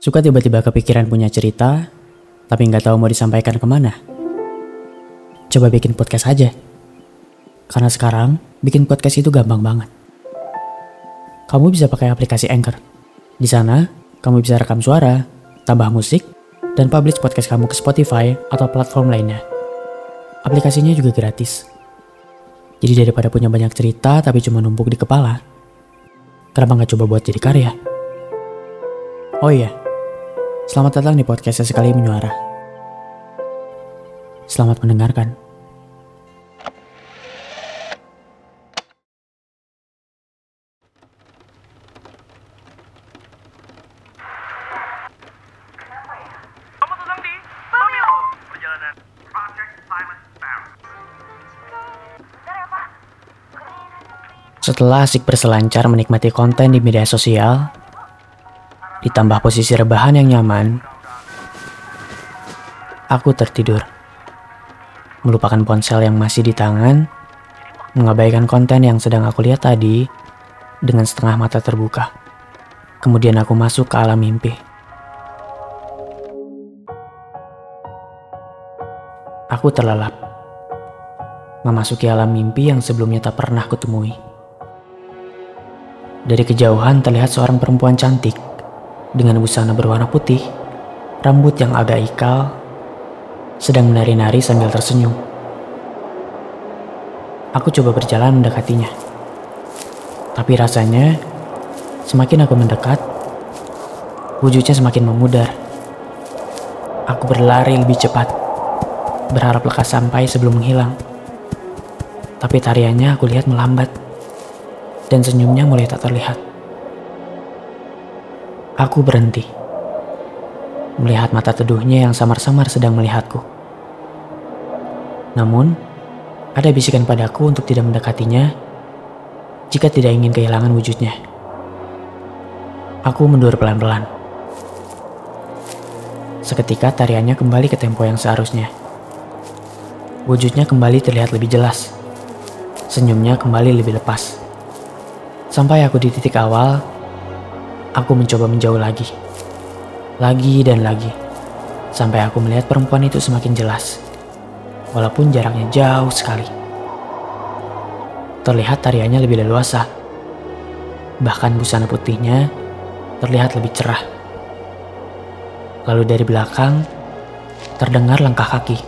Suka tiba-tiba kepikiran punya cerita, tapi nggak tahu mau disampaikan ke mana. Coba bikin podcast aja. Karena sekarang, bikin podcast itu gampang banget. Kamu bisa pakai aplikasi Anchor. Di sana, kamu bisa rekam suara, tambah musik, dan publish podcast kamu ke Spotify atau platform lainnya. Aplikasinya juga gratis. Jadi daripada punya banyak cerita tapi cuma numpuk di kepala, kenapa nggak coba buat jadi karya? Oh iya, selamat datang di podcast Sekali Menyuara. Selamat mendengarkan. Setelah asik berselancar menikmati konten di media sosial, ditambah posisi rebahan yang nyaman, aku tertidur. Melupakan ponsel yang masih di tangan, mengabaikan konten yang sedang aku lihat tadi dengan setengah mata terbuka. Kemudian aku masuk ke alam mimpi. Aku terlelap, memasuki alam mimpi yang sebelumnya tak pernah kutemui. Dari kejauhan terlihat seorang perempuan cantik dengan busana berwarna putih, rambut yang agak ikal, sedang menari-nari sambil tersenyum. Aku coba berjalan mendekatinya. Tapi rasanya semakin aku mendekat, wujudnya semakin memudar. Aku berlari lebih cepat, berharap lekas sampai sebelum menghilang. Tapi tariannya aku lihat melambat, dan senyumnya mulai tak terlihat. Aku berhenti. Melihat mata teduhnya yang samar-samar sedang melihatku. Namun, ada bisikan padaku untuk tidak mendekatinya jika tidak ingin kehilangan wujudnya. Aku mundur pelan-pelan. Seketika tariannya kembali ke tempo yang seharusnya. Wujudnya kembali terlihat lebih jelas. Senyumnya kembali lebih lepas. Sampai aku di titik awal, aku mencoba menjauh lagi. Lagi dan lagi. Sampai aku melihat perempuan itu semakin jelas. Walaupun jaraknya jauh sekali. Terlihat tariannya lebih leluasa. Bahkan busana putihnya terlihat lebih cerah. Lalu dari belakang, terdengar langkah kaki.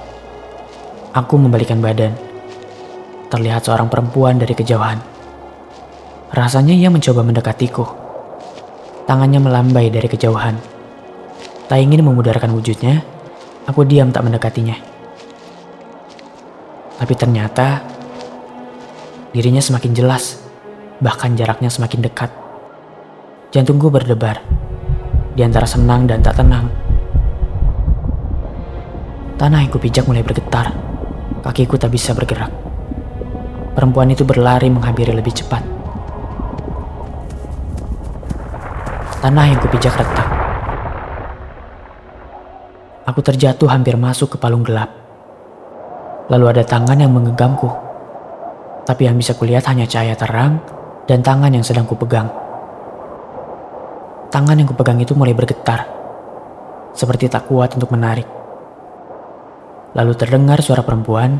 Aku membalikan badan. Terlihat seorang perempuan dari kejauhan. Rasanya ia mencoba mendekatiku. Tangannya melambai dari kejauhan. Tak ingin memudarkan wujudnya, aku diam tak mendekatinya. Tapi ternyata dirinya semakin jelas, bahkan jaraknya semakin dekat. Jantungku berdebar, di antara senang dan tak tenang. Tanah yang kupijak mulai bergetar, kakiku tak bisa bergerak. Perempuan itu berlari menghampiri lebih cepat. Tanah yang kupijak retak. Aku terjatuh hampir masuk ke palung gelap. Lalu ada tangan yang mengegangku. Tapi yang bisa kulihat hanya cahaya terang dan tangan yang sedang kupegang. Tangan yang kupegang itu mulai bergetar. Seperti tak kuat untuk menarik. Lalu terdengar suara perempuan.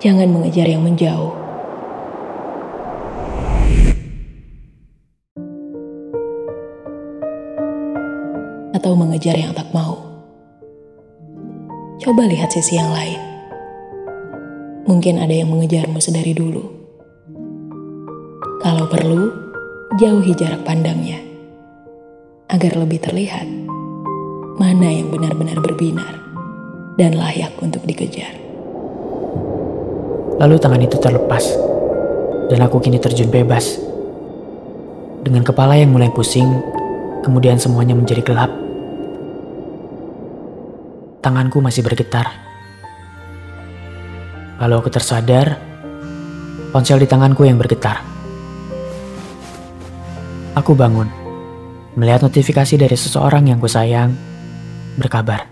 Jangan mengejar yang menjauh. Atau mengejar yang tak mau. Coba lihat sisi yang lain. Mungkin ada yang mengejarmu sedari dulu. Kalau perlu, jauhi jarak pandangnya. Agar lebih terlihat mana yang benar-benar berbinar dan layak untuk dikejar. Lalu tangan itu terlepas. Dan aku kini terjun bebas. Dengan kepala yang mulai pusing, kemudian semuanya menjadi gelap. Tanganku masih bergetar. Lalu aku tersadar, ponsel di tanganku yang bergetar. Aku bangun, melihat notifikasi dari seseorang yang kusayang berkabar.